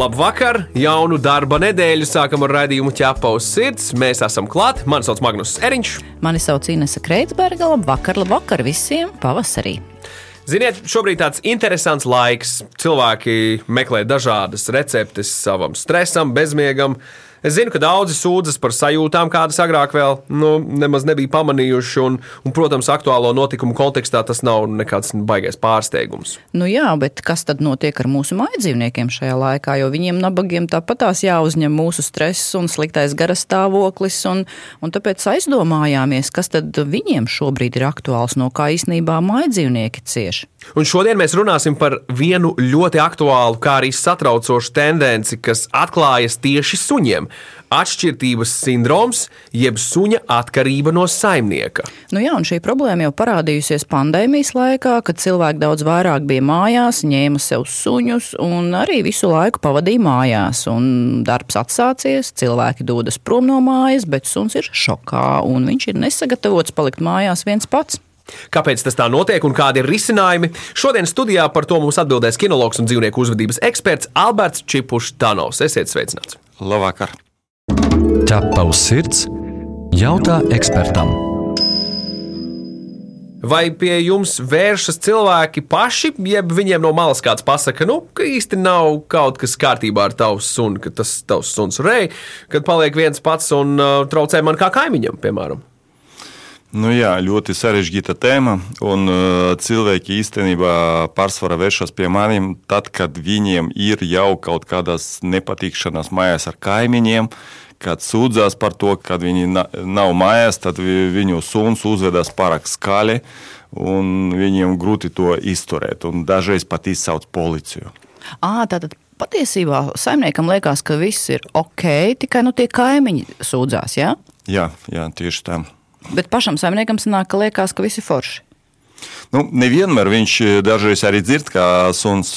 Labvakar! Jaunu darba nedēļu sākam ar raidījumu ķepa uz sirds. Mēs esam klāt. Mani sauc Magnus Eriņš. Mani sauc Inese Kreitsberga. Labvakar, labvakar visiem pavasarī! Ziniet, šobrīd tāds interesants laiks. Cilvēki meklē dažādas receptes savam stresam, bezmiegam. Es zinu, ka daudzi sūdzas par sajūtām, kādas agrāk vēl nu, nemaz nebija pamanījuši. Un, un, protams, aktuālo notikumu kontekstā tas nav nekāds baisais pārsteigums. Nu jā, bet kas tad notiek ar mūsu mājdzīvniekiem šajā laikā? Jo viņiem nabagiem tāpatās jāuzņem mūsu stress un sliktais garastāvoklis. Un, un tāpēc aizdomājāmies, kas tad viņiem šobrīd ir aktuāls, no kā īstenībā mājdzīvnieki cieši. Un šodien mēs runāsim par vienu ļoti aktuālu, kā arī satraucošu tendenci, kas atklājas tieši suņiem - atšķirības sindroms, jeb suņa atkarība no saimnieka. Nu jā, un šī problēma jau parādījusies pandēmijas laikā, kad cilvēki daudz vairāk bija mājās, ņēma sev suņus un arī visu laiku pavadīja mājās. Un darbs atsācies, cilvēki dodas prom no mājas, bet suns ir šokā un viņš ir nesagatavots palikt mājās viens pats. Kāpēc tas tā notiek un kādi ir risinājumi? Šodien studijā par to mums atbildēs kinologs un dzīvnieku uzvedības eksperts Alberts Čipušs Tanovs. Esiet sveicināts! Labvakar! Ķepa uz sirds jautā ekspertam. Vai pie jums vēršas cilvēki paši, jeb viņiem no malas kāds pasaka, nu, ka īsti nav kaut kas kārtībā ar tavu sunu, ka tas tavs suns rei, kad paliek viens pats un uh, traucē man kā kaimiņam, piemēram? Nu jā, ļoti sarežģīta tēma. Un, uh, cilvēki īstenībā pārsvarā vēršas pie maniem tad, kad viņiem ir jau kaut kādas nepatikšanas mājās ar kaimiņiem. Kad sūdzās par to, ka viņi na nav mājās, tad vi viņu suns uzvedas pārāk skaļi, un viņiem grūti to izturēt. Dažreiz pat izsauc policiju. À, tātad patiesībā saimniekam liekas, ka viss ir ok, tikai nu, tie kaimiņi sūdzās. Ja? Jā, jā, tieši tā. Bet pašam saimniekam sanāk, ka liekas, ka viss ir forši. Nu, nevienmēr viņš dažreiz arī dzird, kā suns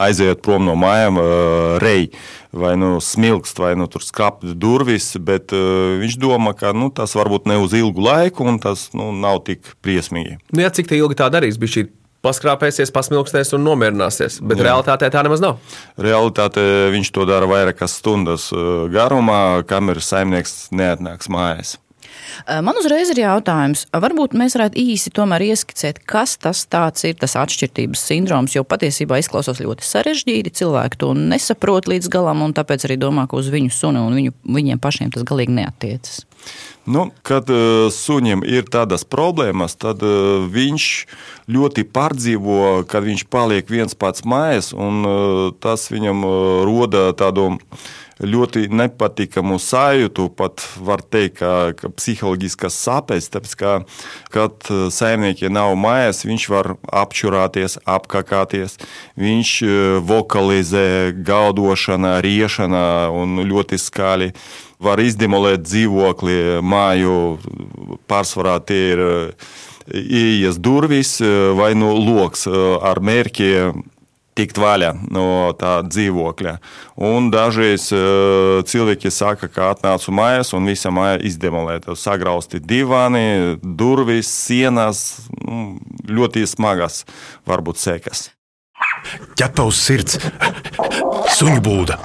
aiziet prom no mājām, rei vai nu smilkst, vai nu tur skāpjas durvis, bet viņš domā, ka nu, tas varbūt ne uz ilgu laiku, un tas nu, nav tik briesmīgi. Nu, jā, cik ilgi tā darīs? Bija šī paskrāpēsies, pasmilksties un nomierināsies. Bet Jā. realitātē tā nemaz nav. Realitātē viņš to dara vairākas stundas garumā, kamēr saimnieks neatnāks mājās. Man uzreiz ir jautājums, varbūt mēs varētu īsi ieskicēt, kas tas ir, tas atšķirības sindroms, jo patiesībā izklausās ļoti sarežģīti. Cilvēki to nesaprot līdz galam, un tāpēc arī domā, ka uz viņu sunu un viņu, viņiem pašiem tas galīgi neatiecas. Nu, kad uh, suņiem ir tādas problēmas, tad uh, viņš ļoti pārdzīvo, kad viņš paliek viens pats mājās, un uh, tas viņam roda tādu ļoti nepatīkamu sajūtu, pat var teikt, ka, ka psiholoģiskas sāpes, tāpēc, ka, kad saimnieki nav mājās, viņš var apčurāties, apkakāties, viņš vokalizē gaudošana, riešana un ļoti skaļi var izdemolēt dzīvokli, māju, pārsvarā tie ir ieejas durvis vai no loks ar mērķi tikt vaļā no tā dzīvokļa. Un dažreiz cilvēki saka, ka atnācu mājās un visa māja izdemolēta. Sagrausti divāni, durvis, sienas, nu, ļoti smagas varbūt sekas. Ķepa uz sirds, suņu būda.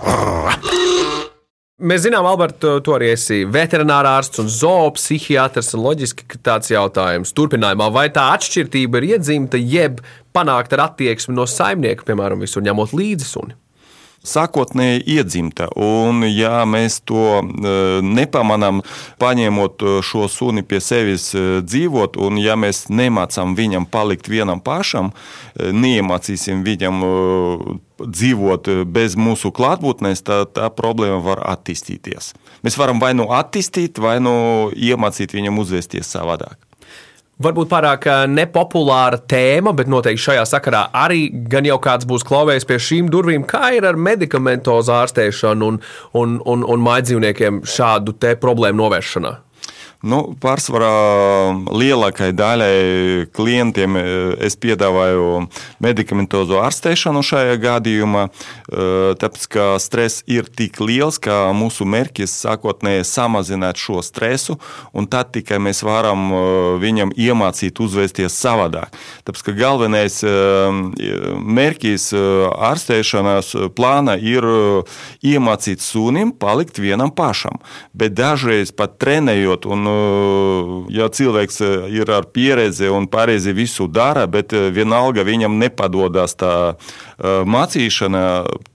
Mēs zinām, Alberts, tu, tu arī esi veterinārārsts un zoopsihiatrs. Loģiski, ka tāds jautājums turpinājumā, vai tā atšķirība ir iedzimta, jeb panākta ar attieksmi no saimnieka, piemēram, visur ņemot līdzi suni? sākotnēji iedzimta. Un, ja mēs to e, nepamanām, paņemot e, šo suni pie sevis e, dzīvot, un ja mēs nemācām viņam palikt vienam pašam, neiemācīsim viņam dzīvot bez mūsu klātbūtnes, tad tā problēma var attīstīties. Mēs varam vai nu attīstīt, vai nu iemācīt viņam uzvesties savādāk. Varbūt pārāk nepopulāra tēma, bet noteikti šajā sakarā arī gan jau kāds būs klauvējis pie šīm durvīm, kā ir ar medikamentozu ārstēšanu un, un, un, un mājdzīvniekiem šādu problēmu novēršanā. Nu, pārsvarā lielākajai daļai klientiem e, es piedāvāju medikamentozo ārstēšanu šajā gadījumā, e, tāpēc ka stress ir tik liels, ka mūsu mērķis sākotnēji samazināt šo stresu, un tad tikai mēs varam e, viņam iemācīt uzvesties savādāk. Tāpēc ka galvenais mērķis ārstēšanas plāna ir iemācīt sunim palikt vienam pašam, bet dažreiz pat trenējot un ja cilvēks e, ir ar pieredzi un pareizi visu dara, bet e, vienalga viņam nepadodas tā mācīšana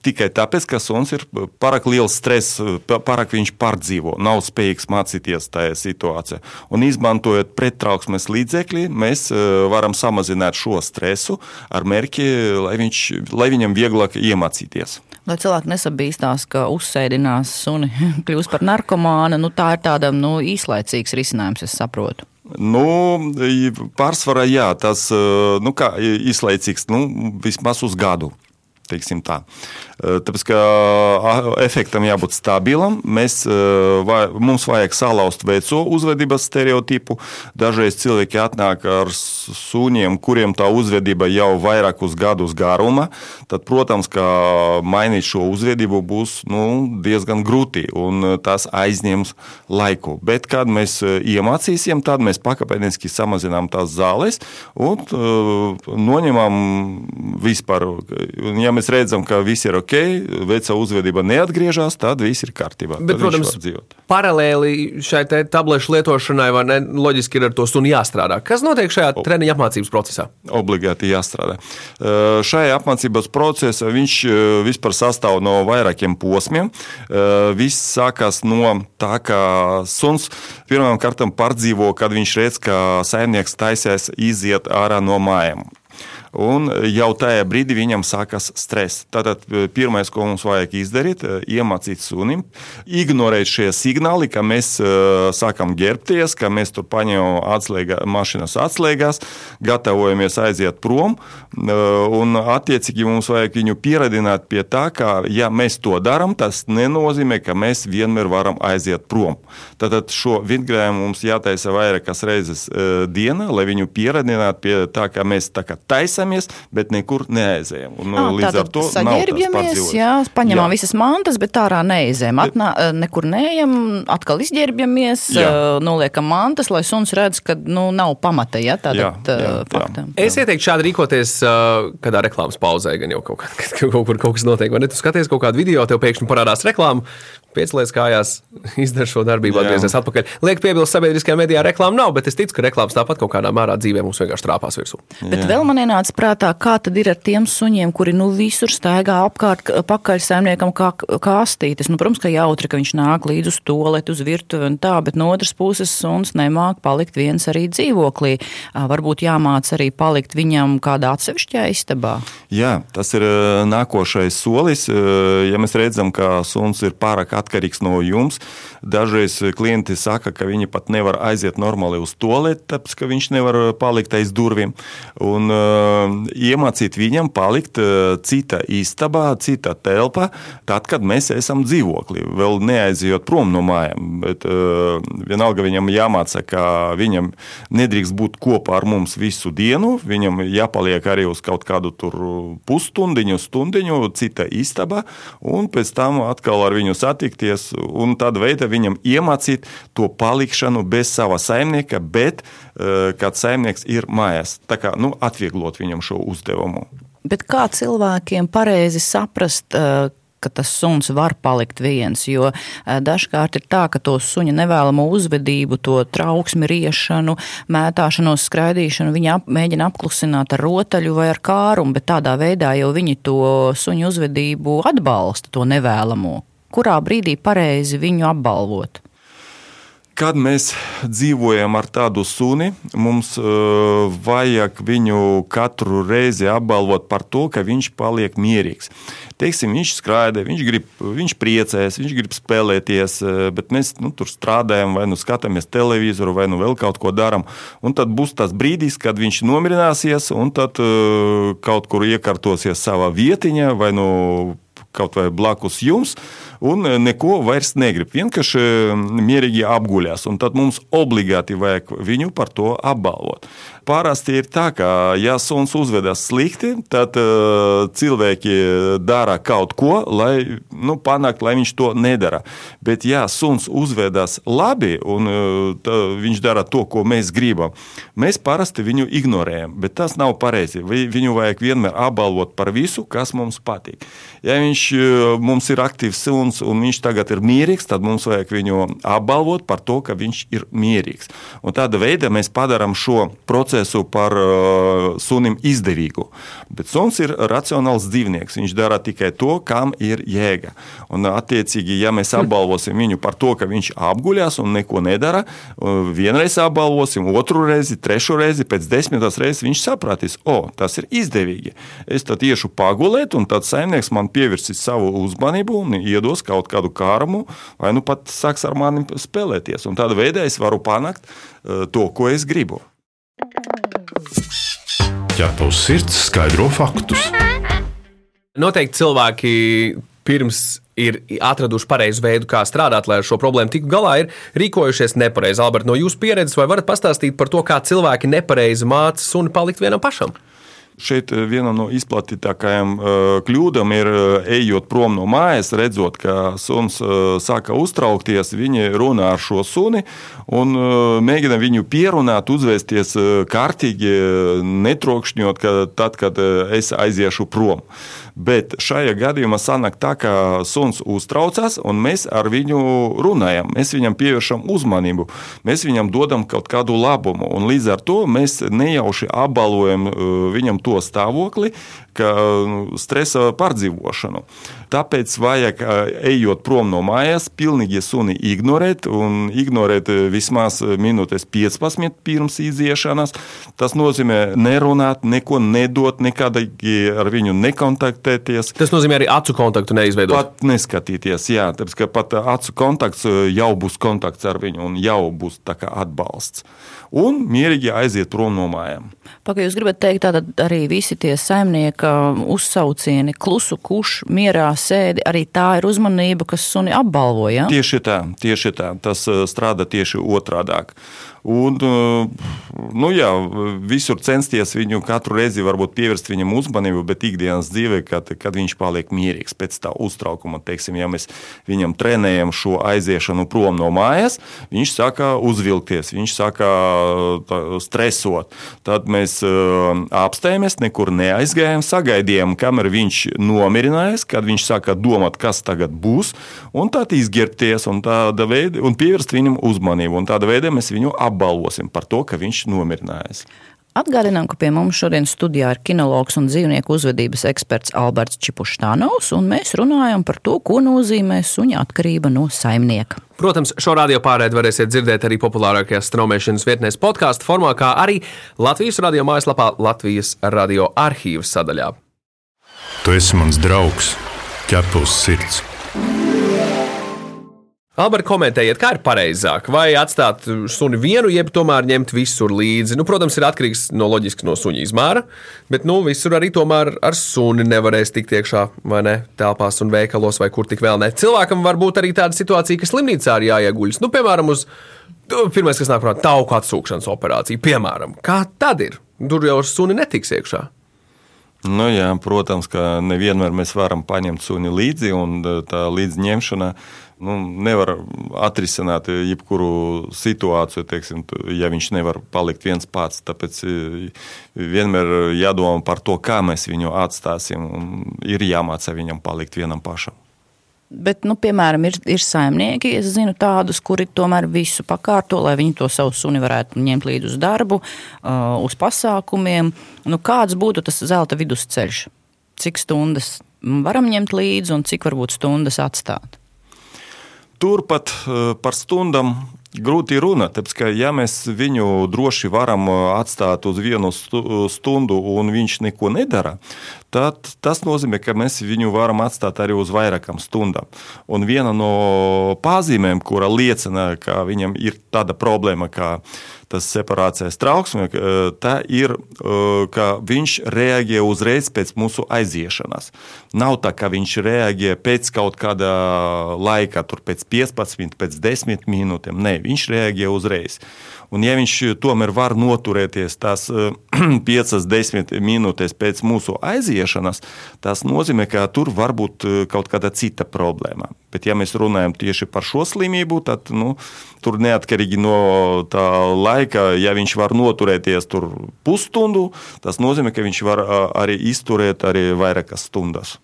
tikai tāpēc, ka suns ir pārāk liels stress, pārāk viņš pārdzīvo, nav spējīgs mācīties tajā situācijā. Un izmantojot prettrauksmes līdzekļi, mēs varam samazināt šo stresu ar mērķi, lai, viņš, lai viņam vieglāk iemācīties. Lai cilvēki nesabīstās, ka uzsēdinās suni, kļūst par narkomānu, nu, tā ir tāda nu, īslaicīgs risinājums, es saprotu. Nu, pārsvarā jā, tas nu, kā, izlaicīgs nu, vismaz uz gadu. Tā. Tāpēc, ka efektam jābūt stabilam, mēs, vai, mums vajag salauzt veco uzvedības stereotipu. Dažreiz cilvēki atnāk ar suņiem, kuriem tā uzvedība jau vairākus gadus garuma. Tad, protams, ka mainīt šo uzvedību būs nu, diezgan grūti un tas aizņems laiku. Bet, kad mēs iemācīsim, tad mēs pakāpeniski samazinām tās zāles un noņemam vispār. Ja mēs redzam, ka viss ir ok, veica uzvedība neatgriežas, tad viss ir kārtībā. Bet, protams, paralēli šai tablešu lietošanai, vai ne, loģiski ir ar to sunu jāstrādā. Kas notiek šajā treniņa apmācības procesā? Obligāti jāstrādā. Šajā apmācības procesā viņš vispār sastāv no vairākiem posmiem. Viss sākās no tā, ka suns pirmām kārtām pārdzīvo, kad viņš redz, ka saimnieks taisās iziet ārā no mājām un jau tajā brīdī viņam sākas stress. Tātad e, pirmais, ko mums vajag izdarīt, ir e, iemācīt sunim, ignorēt šie signāli, ka mēs e, sākam ģērbties, ka mēs tur paņemam atslēgā, mašīnas atslēgās, gatavojamies aiziet prom. Un, attiecīgi, mums vajag viņu pieradināt pie tā, ka, ja mēs to darām, tas nenozīmē, ka mēs vienmēr varam aiziet prom. Tātad šo vingrējumu mums jātaisa vairākas reizes dienā, lai viņu pieradinātu pie tā, ka mēs tā kā taisam mācāmies, bet nekur neaizējām. Un, à, līdz ar to saģērbjamies, jā, paņemam jā. visas mantas, bet ārā neaizējām. Atnā, nekur neejam, atkal izģērbjamies, jā. noliekam mantas, lai suns redz, ka nu, nav pamata. Ja, tādā, jā, jā, jā. Es ieteiktu šādi rīkoties kādā reklāmas pauzē, gan jau kaut, kā, kaut kur kaut kas notiek. Vai ne? Tu skaties kaut kādu video, tev pēkšņi parādās reklāma, piecelies kājās, izdara šo darbību, atgriezies atpakaļ. Liek piebilst, sabiedriskajā medijā reklāma nav, bet es ticu, ka reklāmas tāpat kaut kādā mērā dzīvē mums vienkārši trāpās virsū. Bet Jā. vēl man ienāca prātā, kā tad ir ar tiem suņiem, kuri nu visur staigā apkārt pakaļ saimniekam kā kastītes. Nu, protams, ka jautri, ka viņš nāk līdz uz toaletu, uz virtuvi un tā, bet no otras puses suns nemāk palikt viens arī dzīvoklī. Varbūt jāmāc arī palikt viņam kādā atsevišķā istabā. Jā, tas ir nākošais solis. Ja mēs redzam, ka suns ir pārāk atkarīgs no jums, dažreiz klienti saka, ka viņi pat nevar aiziet normāli uz toaleti, tāpēc ka viņš nevar palikt aiz durvīm. Un, uh, iemācīt viņam palikt uh, cita istabā, cita telpā, tad, kad mēs esam dzīvoklī, vēl neaizejot prom no mājām. Bet uh, vienalga viņam jāmāca, ka viņam nedrīkst būt kopā ar mums visu dienu, viņam jāpaliek arī uz kaut kādu pusstundiņu, stundiņu cita istabā, un pēc tam atkal ar viņu satikties, un tāda veida viņam iemācīt to palikšanu bez sava saimnieka, bet uh, kad saimnieks ir mājās. Tā kā nu, atvieglot viņam šo uzdevumu. Bet kā cilvēkiem pareizi saprast, uh, ka tas suns var palikt viens. Jo dažkārt ir tā, ka to suņa nevēlamo uzvedību, to trauksmi, riešanu, mētāšanos, skraidīšanu viņi ap, mēģina apklusināt ar rotaļu vai ar kārumu, bet tādā veidā jau viņi to suņu uzvedību atbalsta, to nevēlamo kurā brīdī pareizi viņu apbalvot? Kad mēs dzīvojam ar tādu suni, mums uh, vajag viņu katru reizi apbalvot par to, ka viņš paliek mierīgs. Teiksim, viņš skraida, viņš, grib, viņš priecēs, viņš grib spēlēties, bet mēs nu, tur strādājam, vai nu skatāmies televizoru, vai nu vēl kaut ko darām. Tad būs tas brīdis, kad viņš nomierināsies un tad uh, kaut kur iekārtosies savā vietiņā, vai nu kaut vai blakus jums, un neko vairs negrib. Vienkārši mierīgi apguļās, un tad mums obligāti vajag viņu par to apbalvot. Parasti ir tā, ka, ja suns uzvedas slikti, tad uh, cilvēki dara kaut ko, lai nu, panāktu, lai viņš to nedara. Bet, ja suns uzvedas labi un uh, viņš dara to, ko mēs gribam, mēs parasti viņu ignorējam. Bet tas nav pareizi. Viņu vajag vienmēr apbalvot par visu, kas mums patīk. Ja viņš uh, mums ir aktīvs suns un viņš tagad ir mierīgs, tad mums vajag viņu apbalvot par to, ka viņš ir mierīgs. Un tāda veida mēs padarām šo procesu par uh, sunim izdevīgu. Bet suns ir racionāls dzīvnieks. Viņš dara tikai to, kam ir jēga. Un, attiecīgi, ja mēs apbalvosim viņu par to, ka viņš apguļās un neko nedara, uh, vienreiz apbalvosim, otru reizi, trešo reizi, pēc desmitās reizes viņš sapratīs, o, tas ir izdevīgi. Es tad iešu pagulēt, un tad saimnieks man pievērsīs savu uzmanību un iedos kaut kādu kārumu, vai nu pat sāks ar mani spēlēties. Un tādā veidā es varu panākt uh, to, ko es gribu. Ja tavs sirds skaidro faktus, Noteikti cilvēki pirms ir atraduši pareizu veidu, kā strādāt, lai ar šo problēmu tiktu galā, ir rīkojušies nepareizi. Alberts, no jūsu pieredzes, vai varat pastāstīt par to, kā cilvēki nepareizi māca suni palikt vienam pašam? Šeit eh, viena no izplatītākajām uh, kļūdām ir, uh, ejot prom no mājas, redzot, ka suns sāka uztraukties. Viņi runā ar šo suni un mēģina viņu pierunāt, uzvesties kārtīgi, netrokšņot, ka tad, kad es aiziešu prom. Bet šajā gadījumā sanāk tā, ka suns uztraucas un mēs ar viņu runājam. Mēs viņam pievēršam uzmanību, mēs viņam dodam kaut kādu labumu. Līdz ar to mēs nejauši apbalvojam viņam to stāvokli, ka nu, stresa pārdzīvošanu. Tāpēc vajag, ejot prom no mājas, pilnīgi suni ignorēt un ignorēt vismaz minūtes 15 pirms iziešanas. Tas nozīmē nerunāt, neko nedot, nekādīgi ar viņu nekontaktēties. Tas nozīmē arī acu kontaktu neizveidot. Pat neskatīties, jā, tāpēc ka pat acu kontakts jau būs kontakts ar viņu un jau būs atbalsts un mierīgi aiziet prom no mājām. Pagaidām, jūs gribat teikt, tātad arī visi tie saimnieka uzsaucieni, klusu kuš, mierā sēdi, arī tā ir uzmanība, kas suni apbalvoja? Tieši tā, tieši tā. Tas eh, strādā tieši otrādāk. Un, eh, nu, jā, visur censties viņu katru reizi pievērst viņam uzmanību, bet ikdienas dzīvē, kad, kad viņš paliek mierīgs pēc tā uztraukuma, teiksim, ja mēs viņam trenējam šo aiziešanu prom no mājas, viņš sāka uzvilkties, viņš sāka tā, stresot. Tad mēs uh, apstājāmies, nekur neaizgājām, sagaidījām, kamēr viņš nomierinājās, kad viņš sāka domāt, kas tagad būs, un tad izģērbties un, veida, un pievērst viņam uzmanību. Un tādā veidā mēs viņu apgādājam apbalvosim par to, ka viņš nomierinājās. Atgādinām, ka pie mums šodien studijā ir kinologs un dzīvnieku uzvedības eksperts Alberts Čipuštānovs, un mēs runājam par to, ko nozīmē suņa atkarība no saimnieka. Protams, šo radio pārēdi varēsiet dzirdēt arī populārākajās straumēšanas vietnēs podkāstu formā, kā arī Latvijas radio mājaslapā Latvijas radio arhīvas sadaļā. Tu esi mans draugs, ķepus sirds. Alberti, komentējiet, kā ir pareizāk? Vai atstāt suni vienu, jeb tomēr ņemt visur līdzi? Nu, protams, ir atkarīgs no loģiski no suņa izmēra, bet nu, visur arī tomēr ar suni nevarēs tikt iekšā vai ne telpās un veikalos vai kur tik vēl ne. Cilvēkam var būt arī tāda situācija, ka slimnīcā ir jāieguļas. Nu, piemēram, uz nu, pirmais, kas nāk prātā, tauku atsūkšanas operācija. Piemēram, kā tad ir? Tur jau ar suni netiks iekšā. Nu, jā, protams, ka nevienmēr mēs varam paņemt suni līdzi, un tā līdzņemšana nu, nevar atrisināt jebkuru situāciju, teiksim, ja viņš nevar palikt viens pats. Tāpēc e, vienmēr jādomā par to, kā mēs viņu atstāsim, ir jāmāca viņam palikt vienam pašam. Bet, nu, piemēram, ir, ir saimnieki, es zinu tādus, kuri tomēr visu pakārto, lai viņi to savu suni varētu ņemt līdzi uz darbu, uh, uz pasākumiem. Nu, kāds būtu tas zelta vidusceļš? Cik stundas varam ņemt līdzi un cik varbūt stundas atstāt? Turpat eh, par stundām grūti runāt. Tāpēc, ka, ja mēs viņu droši varam eh, atstāt uz vienu stundu, un viņš neko nedara, tad tas nozīmē, ka mēs viņu varam atstāt arī uz vairākām stundām. Un viena no pazīmēm, kura liecina, ka viņam ir tāda problēma, kā tas separācijas trauksme, tā ir, ka viņš reaģē uzreiz pēc mūsu aiziešanās. Nav tā, ka viņš reaģē pēc kaut kāda laika, tur pēc 15, pēc 10 minūtēm. Nē, viņš reaģē uzreiz. Un, ja viņš tomēr var noturēties tās 5-10 minūtes pēc mūsu aiziešanas, tas nozīmē, ka tur var būt kaut kāda cita problēma. Bet, ja mēs runājam tieši par šo slimību, tad nu, tur neatkarīgi no tā laika, ja viņš var noturēties tur pusstundu, tas nozīmē, ka viņš var arī izturēt arī vairākas stundas.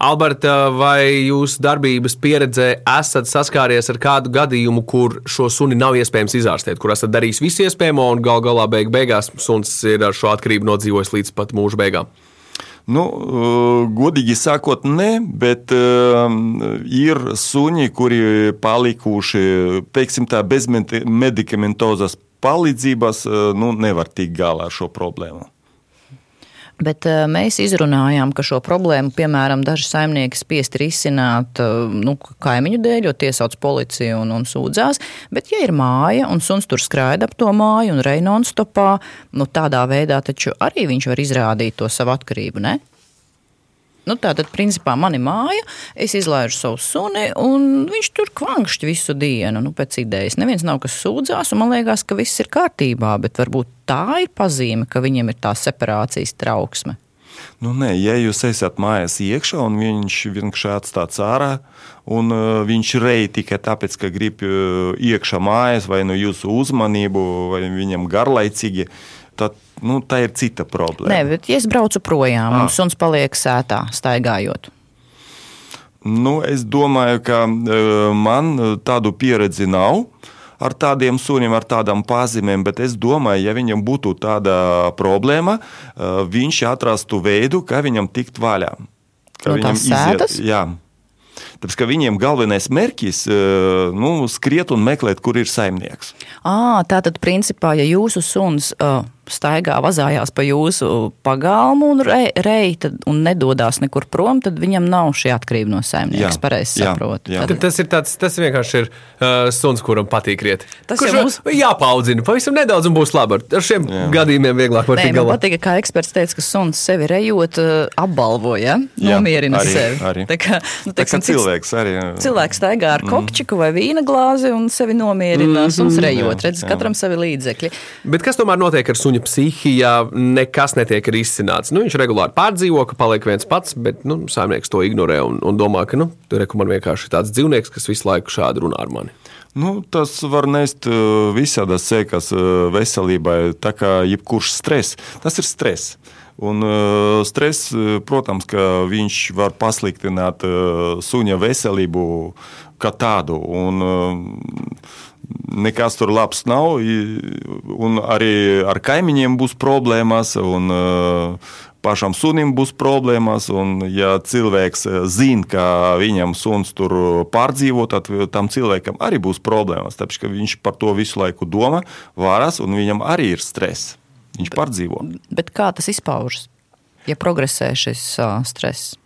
Alberta, vai jūs darbības pieredzē esat saskāries ar kādu gadījumu, kur šo suni nav iespējams izārstēt, kur esat darījis visu iespējamo un gal galā beig beigās suns ir ar šo atkarību nodzīvojis līdz pat mūža beigām? Nu, godīgi sakot, nē, bet uh, ir suņi, kuri palikuši teiksim, tā, bez medikamentozas palīdzības, uh, nu, nevar tikt galā ar šo problēmu. Bet uh, mēs izrunājām, ka šo problēmu, piemēram, daži saimnieki spiest risināt uh, nu, kaimiņu dēļ, jo tie sauc policiju un, un sūdzās. Bet, ja ir māja un suns tur skraida ap to māju un reina non-stopā, nu, tādā veidā taču arī viņš var izrādīt to savu atkarību, ne? Nu, tā tad, principā, man ir māja, es izlaižu savu suni, un viņš tur kvankšķi visu dienu. Nu, pēc idejas neviens nav kas sūdzās, un man liekas, ka viss ir kārtībā, bet varbūt tā ir pazīme, ka viņam ir tā separācijas trauksme. Nu, nē, ja jūs esat mājās iekšā un viņš vienkārši atstāts ārā, un uh, viņš rei tikai tāpēc, ka grib uh, iekšā mājās vai no jūsu uzmanību, vai viņam garlaicīgi, tad nu, tā ir cita problēma. Nē, bet ja es braucu projām ah. un suns paliek sētā, staigājot. Nu, es domāju, ka uh, man tādu pieredzi nav ar tādiem suniem, ar tādām pazīmēm, bet es domāju, ja viņam būtu tāda problēma, uh, viņš atrastu veidu, kā viņam tikt vaļā. Kā no viņam iziet. Jā. Tāpēc, ka viņiem galvenais mērķis ir nu, skriet un meklēt, kur ir saimnieks. À, tā tad, principā, ja jūsu suns uh, staigā, vazājās pa jūsu pagalmu un rei, rei tad, un nedodas nekur prom, tad viņam nav šī atkarība no saimnieka. Es pareizi saprotu. Jā. Tad... Tas, ir tāds, tas vienkārši ir uh, suns, kuram patīk riet. Tas Kurš mums... jāpaudzina pavisam nedaudz un būs labi. Ar šiem jā. gadījumiem vieglāk var tikt galā. Man patīk, kā eksperts teica, ka suns sevi rejot uh, apbalvo, ja? nomierina arī, sevi. Arī. Tā kā, nu, teiksim, tā kā cilvēks arī. Cilvēks staigā ar mm. kokčiku vai vīna glāzi un sevi nomierina. Mm, suns rejot, redz, katram savi līdzekļi. Bet kas tomēr notiek ar suņa psihiju? nekas netiek risināts. Nu, viņš regulāri pārdzīvo, ka paliek viens pats, bet nu, saimnieks to ignorē un, un domā, ka nu, man vienkārši ir tāds dzīvnieks, kas visu laiku šādi runā ar mani. Nu, tas var nest uh, visādas sekas uh, veselībai, tā kā jebkurš stress. Tas ir stress. Un, uh, stress, protams, ka viņš var pasliktināt suņa veselību kā tādu. Un, nekas tur labs nav. Arī ar kaimiņiem būs problēmas, un pašam sunim būs problēmas. Un, ja cilvēks zina, ka viņam suns tur pārdzīvo, tad tam cilvēkam arī būs problēmas. Tāpēc viņš par to visu laiku domā, varas, un viņam arī ir stress. Viņš pārdzīvo. Bet, kā tas izpaužas, ja progresē šis uh, stress?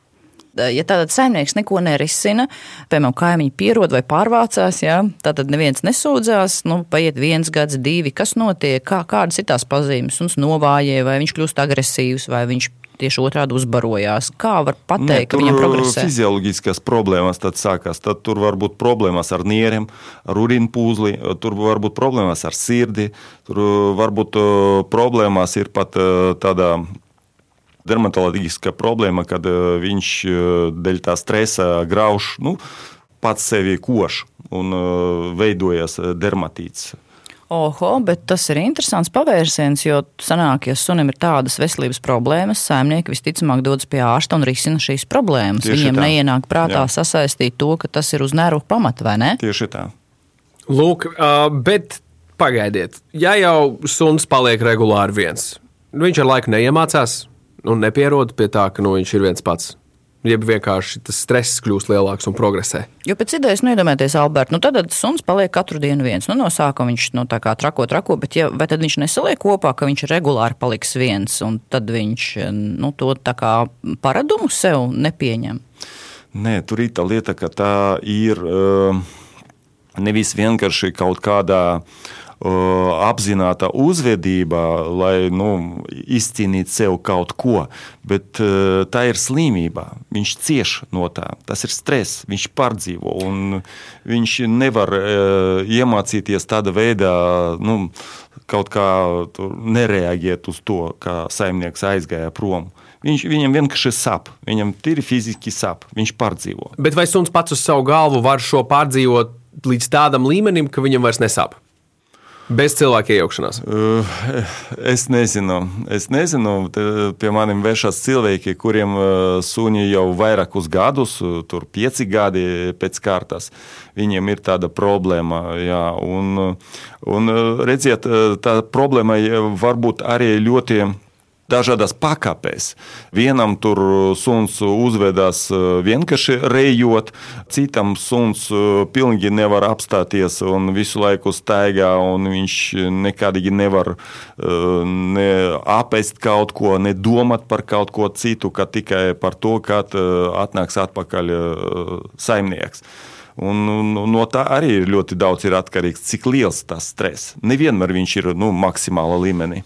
ja tātad saimnieks neko nerisina, piemēram, kaimiņi pierod vai pārvācās, jā, tātad neviens nesūdzās, nu, paiet viens gads, divi, kas notiek, kā, kādas ir tās pazīmes, un novājē, vai viņš kļūst agresīvs, vai viņš tieši otrādi uzbarojās. Kā var pateikt, ne, ka viņam progresē? Fizioloģiskas problēmas tad sākās. Tad tur var būt problēmas ar nieriem, ar urīnu pūzli, tur var būt problēmas ar sirdi, tur var būt problēmas ir pat tādā dermatoloģiska problēma, kad viņš dēļ tā stresa grauž nu, pats sevi koš un veidojas dermatīts. Oho, bet tas ir interesants pavērsiens, jo sanāk, ja sunim ir tādas veselības problēmas, saimnieki visticamāk dodas pie ārsta un risina šīs problēmas. Tieši Viņiem tā. neienāk prātā Jā. sasaistīt to, ka tas ir uz nervu pamata, vai ne? Tieši tā. Lūk, bet pagaidiet, ja jau suns paliek regulāri viens, viņš ar laiku neiemācās, un nepierod pie tā, ka nu, viņš ir viens pats. Jeb vienkārši tas stress kļūst lielāks un progresē. Jo pēc idejas, nu, iedomājieties, Alberts, nu, tad suns paliek katru dienu viens. Nu, no sākuma viņš nu, tā kā trako, trako, bet ja, vai tad viņš nesaliek kopā, ka viņš regulāri paliks viens, un tad viņš nu, to tā kā paradumu sev nepieņem? Nē, tur ir tā lieta, ka tā ir uh, nevis vienkārši kaut kādā uh, apzināta uzvedība, lai nu, izcīnītu sev kaut ko, bet tā ir slimība. Viņš cieš no tā. Tas ir stress, viņš pārdzīvo. Viņš nevar iemācīties tādā veidā. Nu, Kaut kā nereaģēt uz to, kā saimnieks aizgāja prom. Viņš, viņam vienkārši sap, viņam ir fiziski sap, viņš pārdzīvo. Bet vai suns pats uz savu galvu var šo pārdzīvot līdz tādam līmenim, ka viņam vairs nesāp? Bez cilvēka iejaukšanās. Uh, es nezinu. Es nezinu. Pie maniem vēršas cilvēki, kuriem uh, suņi jau vairākus gadus, uh, tur pieci gadi pēc kārtas. Viņiem ir tāda problēma. Jā, un, un redziet, tā problēma var būt arī ļoti dažādās pakāpēs. Vienam tur suns uzvedās e, vienkārši rejot, citam suns e, pilnīgi nevar apstāties un visu laiku staigā, un viņš nekādīgi nevar ne apēst kaut ko, ne domāt par kaut ko citu, kā tikai par to, kad atnāks atpakaļ saimnieks. Un, un, no tā arī ļoti daudz ir atkarīgs, cik liels tas stress. Nevienmēr viņš ir nu, maksimāla līmenī.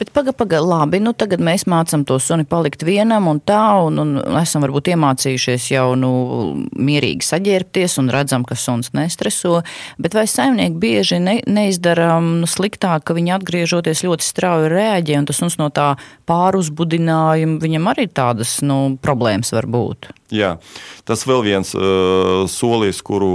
Bet pagaidi, pagaidi, labi. Nu, tagad mēs mācām to suni palikt vienam un tā, un, un esam varbūt iemācījušies jau nu, mierīgi saģērbties un redzam, ka suns nestreso. Bet vai saimnieki bieži ne, neizdara nu, sliktāk, ka viņi atgriežoties ļoti strauji reaģē, un tas suns no tā pāruzbudinājuma viņam arī tādas nu, problēmas var būt? Jā, tas vēl viens uh, solis, kuru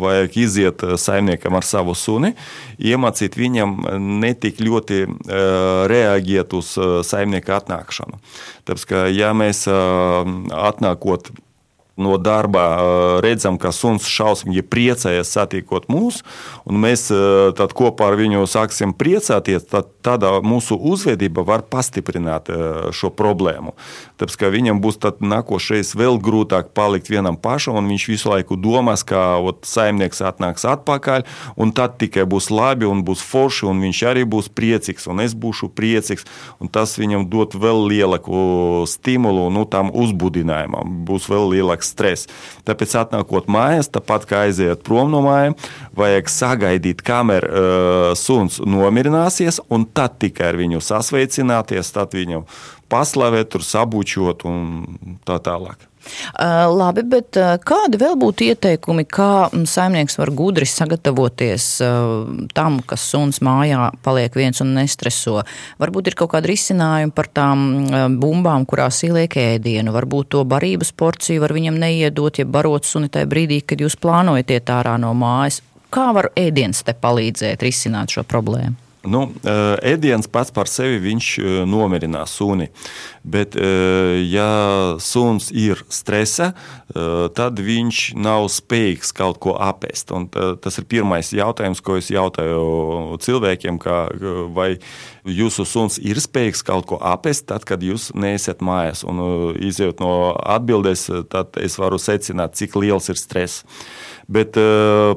vajag iziet saimniekam ar savu suni, iemācīt viņam netik ļoti uh, reaģēt uz uh, saimnieka atnākšanu. Tāpēc, ka ja mēs uh, atnākot no darba redzam, ka suns šausmīgi priecājas satiekot mūs, un mēs tad kopā ar viņu sāksim priecāties, tad tādā mūsu uzvedība var pastiprināt šo problēmu. Tāpēc, ka viņam būs nākošais vēl grūtāk palikt vienam pašam, un viņš visu laiku domās, ka ot, saimnieks atnāks atpakaļ, un tad tikai būs labi un būs forši, un viņš arī būs priecīgs, un es būšu priecīgs, un tas viņam dot vēl lielāku stimulu nu, tam uzbudinājumam, būs vēl lielāks stress. Tāpēc, atnākot mājās, tāpat kā aiziet prom no mājām, vajag sagaidīt, kamēr uh, suns nomierināsies, un tad tikai ar viņu sasveicināties, tad viņu paslavēt, sabučot un tā tālāk. Uh, labi, bet uh, kādi vēl būtu ieteikumi, kā mm, saimnieks var gudri sagatavoties uh, tam, ka suns mājā paliek viens un nestreso? Varbūt ir kaut kāda risinājuma par tām bumbām, kurās ieliek ēdienu, varbūt to barības porciju var viņam neiedot, ja barot suni tajā brīdī, kad jūs plānojat iet ārā no mājas. Kā var ēdiens te palīdzēt risināt šo problēmu? Nu, ēdiens pats par sevi viņš nomierinās suni. Bet, ja suns ir stresa, tad viņš nav spējīgs kaut ko apēst. Un tas ir pirmais jautājums, ko es jautāju cilvēkiem, kā, vai jūsu suns ir spējīgs kaut ko apēst, tad, kad jūs neesat mājās. Un, izjūt no atbildēs, tad es varu secināt, cik liels ir stress. Bet,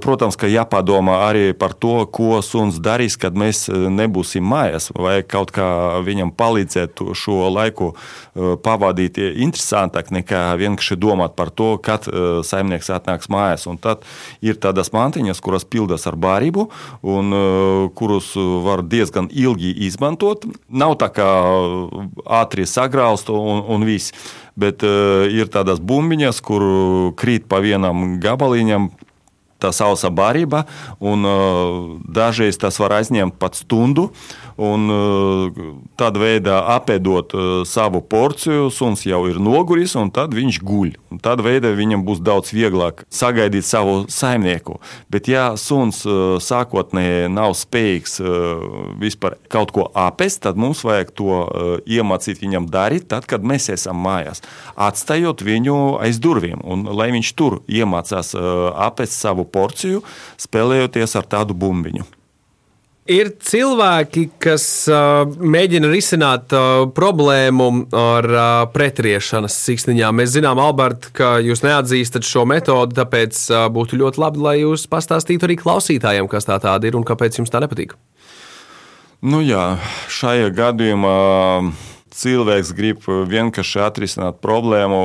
protams, ka jāpadomā arī par to, ko suns darīs, kad mēs nebūsim mājās. Vai kaut kā viņam palīdzēt šo laiku pavadīt interesantāk nekā vienkārši domāt par to, kad saimnieks atnāks mājās. Un tad ir tādas mantiņas, kuras pildas ar barību un kurus var diezgan ilgi izmantot. Nav tā kā ātri sagraust un, un viss bet uh, ir tādas bumbiņas, kur krīt pa vienam gabaliņam. Tā sausa barība, un uh, dažreiz tas var aizņemt pat stundu. Un uh, tādā veidā apēdot uh, savu porciju, suns jau ir noguris, un tad viņš guļ. Tādā veidā viņam būs daudz vieglāk sagaidīt savu saimnieku. Bet, ja suns sākotnēji nav spējīgs vispār kaut ko apēst, tad mums vajag to iemācīt viņam darīt, tad, kad mēs esam mājās. Atstājot viņu aiz durvīm, un lai viņš tur iemācās apēst savu porciju, spēlējoties ar tādu bumbiņu. Ir cilvēki, kas uh, mēģina risināt uh, problēmu ar uh, pretriešanas siksniņām. Mēs zinām, Albert, ka jūs neatzīstat šo metodi, tāpēc uh, būtu ļoti labi, lai jūs pastāstītu arī klausītājiem, kas tā tāda ir un kāpēc jums tā nepatīk. Nu jā, šajā gadījumā cilvēks grib vienkārši atrisināt problēmu,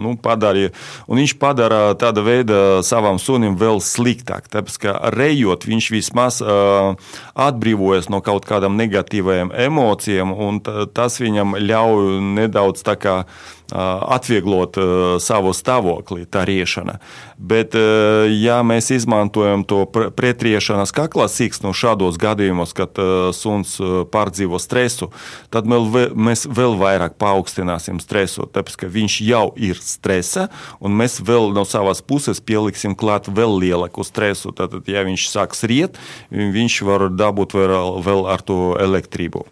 nu, padarīja, un viņš padara tāda veida savam sunim vēl sliktāk. Tāpēc, ka rejot, viņš vismaz uh, atbrīvojas no kaut kādām negatīvām emocijām, un tas viņam ļauj nedaudz tā kā atvieglot savu stāvokli, tā riešana. Bet, ja mēs izmantojam to pretriešanas kakla siksnu šādos gadījumos, kad suns pārdzīvo stresu, tad mēs vēl vairāk paaugstināsim stresu, tāpēc ka viņš jau ir stresa, un mēs vēl no savas puses pieliksim klāt vēl lielāku stresu. Tad, ja viņš sāks riet, viņš var dabūt vēl, vēl ar to elektrību.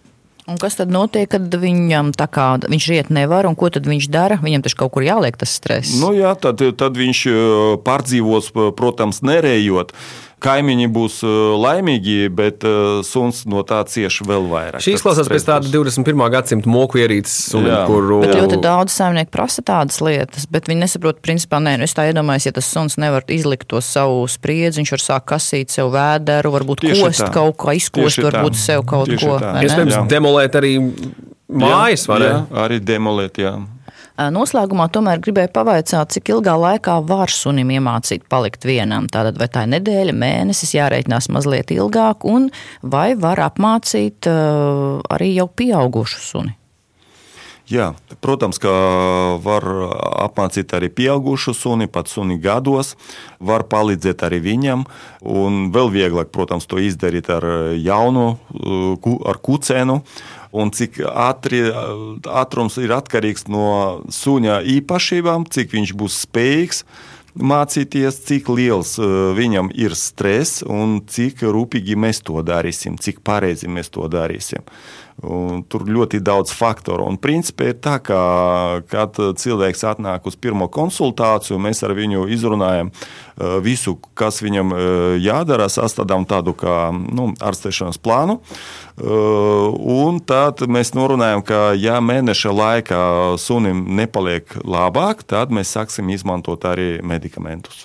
Un kas tad notiek, kad viņam tā kā viņš iet nevar, un ko tad viņš dara? Viņam taču kaut kur jāliek tas stress. Nu jā, tad, tad viņš pārdzīvos, protams, nerējot kaimiņi būs uh, laimīgi, bet uh, suns no tā cieš vēl vairāk. Šī izklausās pēc tāda 21. gadsimta moku ierīces, kuru. Bet ļoti daudz saimnieku prasa tādas lietas, bet viņi nesaprot, principā, nē, nu es tā iedomājos, ja tas suns nevar izlikt to savu spriedzi, viņš var sākt kasīt sev vēderu, varbūt Tieši kost tā. kaut ko, izkost Tieši varbūt tā. sev kaut Tieši ko. Iespējams, demolēt arī mājas, vai ne? Jā, arī demolēt, jā. Noslēgumā tomēr gribēju pavaicāt, cik ilgā laikā var sunim iemācīt palikt vienam. Tātad vai tā ir nedēļa, mēnesis, jārēķinās mazliet ilgāk, un vai var apmācīt arī jau pieaugušu suni? Jā, protams, ka var apmācīt arī pieaugušu suni, pat suni gados, var palīdzēt arī viņam. Un vēl vieglāk, protams, to izdarīt ar jaunu, ar kucēnu un cik ātri, ātrums ir atkarīgs no suņa īpašībām, cik viņš būs spējīgs mācīties, cik liels viņam ir stress un cik rūpīgi mēs to darīsim, cik pareizi mēs to darīsim. Un tur ļoti daudz faktoru. Un principā ir tā, ka, kad cilvēks atnāk uz pirmo konsultāciju, mēs ar viņu izrunājam visu, kas viņam jādara, sastādām tādu kā nu, ārstēšanas plānu. Un tad mēs norunājam, ka ja mēneša laikā sunim nepaliek labāk, tad mēs sāksim izmantot arī medikamentus.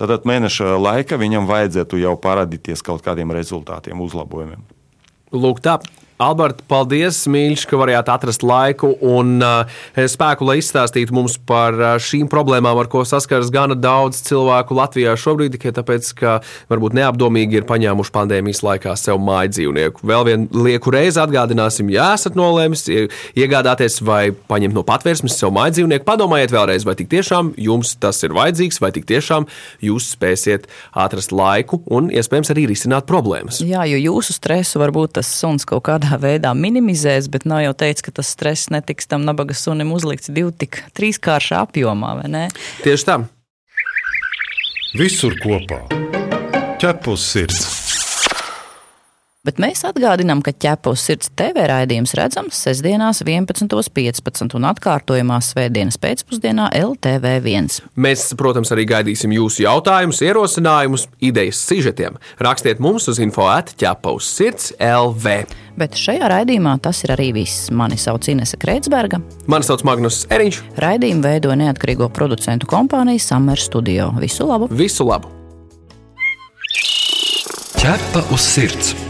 Tad mēneša laika viņam vajadzētu jau parādīties kaut kādiem rezultātiem, uzlabojumiem. Lūk, tā Alberta, paldies, mīļš, ka varējāt atrast laiku un uh, spēku, lai izstāstītu mums par uh, šīm problēmām, ar ko saskaras gana daudz cilvēku Latvijā šobrīd, tikai tāpēc, ka varbūt neapdomīgi ir paņēmuši pandēmijas laikā sev māju dzīvnieku. Vēl vienu lieku reizi atgādināsim, ja esat nolēmis iegādāties vai paņemt no patvērsmes sev māju dzīvnieku, padomājiet vēlreiz, vai tik tiešām jums tas ir vajadzīgs, vai tik tiešām jūs spēsiet atrast laiku un iespējams arī risināt problēmas. Jā, jo jūsu stresu varbūt tas suns kaut kādā kādā veidā minimizēs, bet nav jau teicis, ka tas stress netiks tam nabaga sunim uzlikts divu tik trīskāršā apjomā, vai ne? Tieši tā. Visur kopā - ķepus sirds. Bet mēs atgādinām, ka ķepus sirds TV raidījums redzams sestdienās 11.15 un atkārtojumā svētdienas pēcpusdienā LTV1. Mēs, protams, arī gaidīsim jūsu jautājumus, ierosinājumus, idejas sižetiem. Rakstiet mums uz info atķepus sirds LV. Bet šajā raidījumā tas ir arī viss. Mani sauc Inese Kreitsberga. Mani sauc Magnus Eriņš. Raidījumu veido neatkarīgo producentu kompānija Summer Studio. Visu labu! Visu labu! Ķepa uz sirds!